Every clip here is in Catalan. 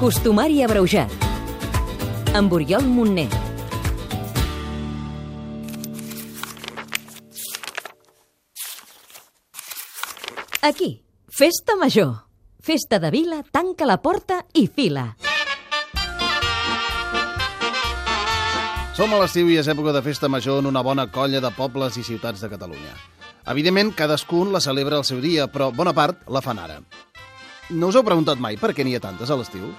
Costumari abreujat. Amb Oriol Montner. Aquí, Festa Major. Festa de Vila, tanca la porta i fila. Som a l'estiu i és època de festa major en una bona colla de pobles i ciutats de Catalunya. Evidentment, cadascun la celebra al seu dia, però bona part la fan ara. No us heu preguntat mai per què n'hi ha tantes a l'estiu?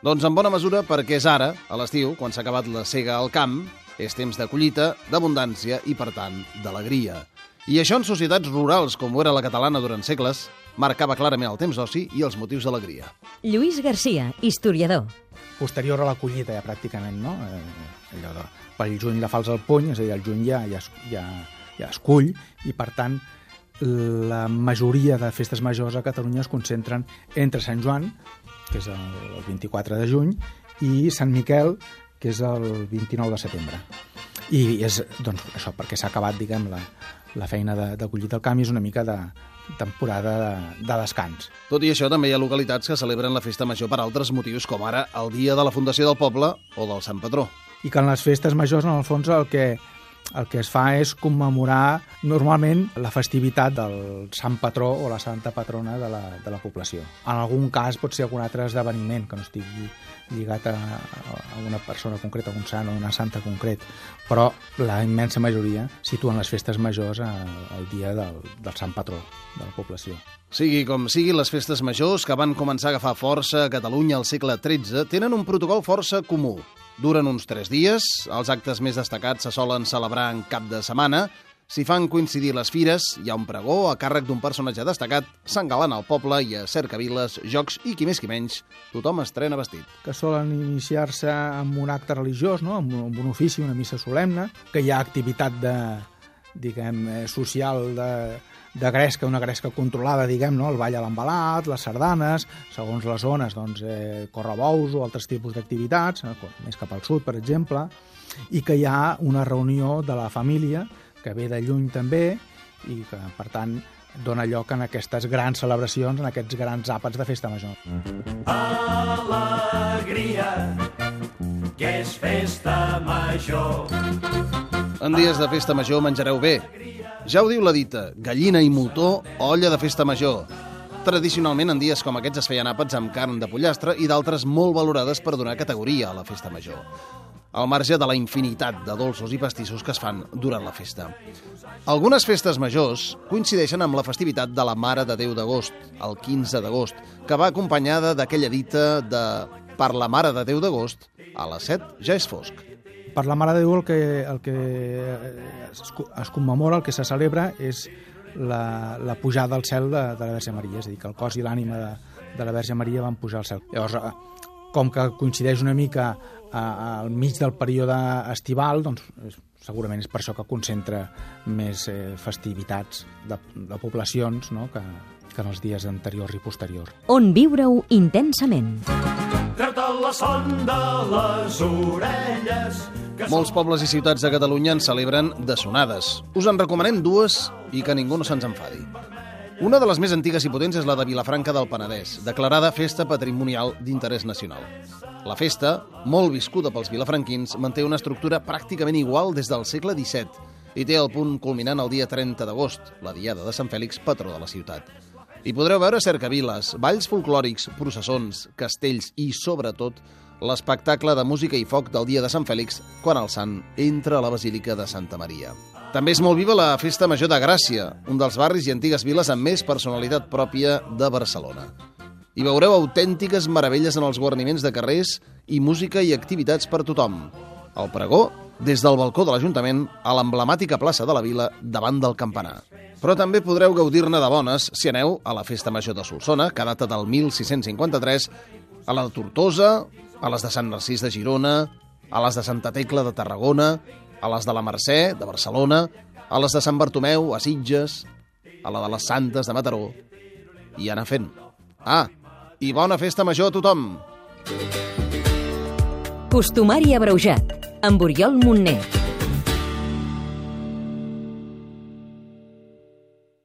Doncs en bona mesura perquè és ara, a l'estiu, quan s'ha acabat la cega al camp, és temps de collita, d'abundància i, per tant, d'alegria. I això en societats rurals, com ho era la catalana durant segles, marcava clarament el temps d'oci i els motius d'alegria. Lluís Garcia, historiador. posterior a la collita ja pràcticament, no? Eh, allò de, pel juny la fals al puny, és a dir, el juny ja, ja, ja, ja es cull, i per tant la majoria de festes majors a Catalunya es concentren entre Sant Joan, que és el, el 24 de juny, i Sant Miquel, que és el 29 de setembre. I és, doncs, això, perquè s'ha acabat, diguem, la, la feina de, de collir del camp és una mica de temporada de, de descans. Tot i això, també hi ha localitats que celebren la festa major per altres motius, com ara el dia de la fundació del poble o del Sant Patró. i que en les festes majors, en el fons, el que, el que es fa és commemorar normalment la festivitat del sant patró o la santa patrona de la, de la població. En algun cas pot ser algun altre esdeveniment que no estigui lligat a, a una persona concreta, a un sant o una santa concret, però la immensa majoria situen les festes majors al dia del, del sant patró de la població. Sigui com sigui, les festes majors, que van començar a agafar força a Catalunya al segle XIII, tenen un protocol força comú. Duren uns tres dies, els actes més destacats se solen celebrar en cap de setmana, si fan coincidir les fires, hi ha un pregó a càrrec d'un personatge destacat, s'engalana al poble i a cercaviles, jocs i, qui més qui menys, tothom estrena vestit. que solen iniciar-se amb un acte religiós, no? amb un ofici, una missa solemne, que hi ha activitat de, diguem, eh, social de, de gresca, una gresca controlada, diguem, no? el ball a l'embalat, les sardanes, segons les zones, doncs, eh, correbous o altres tipus d'activitats, eh, més cap al sud, per exemple, i que hi ha una reunió de la família, que ve de lluny també, i que, per tant, dona lloc en aquestes grans celebracions, en aquests grans àpats de festa major. alegria, que és festa major. En dies de festa major menjareu bé. Ja ho diu la dita, gallina i moltó, olla de festa major. Tradicionalment, en dies com aquests es feien àpats amb carn de pollastre i d'altres molt valorades per donar categoria a la festa major. Al marge de la infinitat de dolços i pastissos que es fan durant la festa. Algunes festes majors coincideixen amb la festivitat de la Mare de Déu d'agost, el 15 d'agost, que va acompanyada d'aquella dita de per la Mare de Déu d'agost, a les 7 ja és fosc. Per la Mare de Déu el que, el que es, es commemora, el que se celebra, és la, la pujada al cel de, de la Verge Maria, és a dir, que el cos i l'ànima de, de la Verge Maria van pujar al cel. Llavors, eh, com que coincideix una mica eh, al mig del període estival, doncs és, segurament és per això que concentra més eh, festivitats de, de poblacions no? que, que en els dies anteriors i posteriors. On viure-ho intensament. Treu-te la son de les orelles, Molts pobles i ciutats de Catalunya en celebren de sonades. Us en recomanem dues i que ningú no se'ns enfadi. Una de les més antigues i potents és la de Vilafranca del Penedès, declarada Festa Patrimonial d'Interès Nacional. La festa, molt viscuda pels vilafranquins, manté una estructura pràcticament igual des del segle XVII i té el punt culminant el dia 30 d'agost, la diada de Sant Fèlix, patró de la ciutat. Hi podreu veure cercaviles, balls folclòrics, processons, castells i, sobretot, l'espectacle de música i foc del dia de Sant Fèlix quan el sant entra a la Basílica de Santa Maria. També és molt viva la Festa Major de Gràcia, un dels barris i antigues viles amb més personalitat pròpia de Barcelona. Hi veureu autèntiques meravelles en els guarniments de carrers i música i activitats per tothom. El pregó, des del balcó de l'Ajuntament a l'emblemàtica plaça de la Vila davant del campanar. Però també podreu gaudir-ne de bones si aneu a la Festa Major de Solsona, que data del 1653, a la Tortosa, a les de Sant Narcís de Girona, a les de Santa Tecla de Tarragona, a les de la Mercè, de Barcelona, a les de Sant Bartomeu, a Sitges, a la de les Santes de Mataró, i anar fent. Ah, i bona festa major a tothom! Costumari abreujat. Amb Oriol Montner.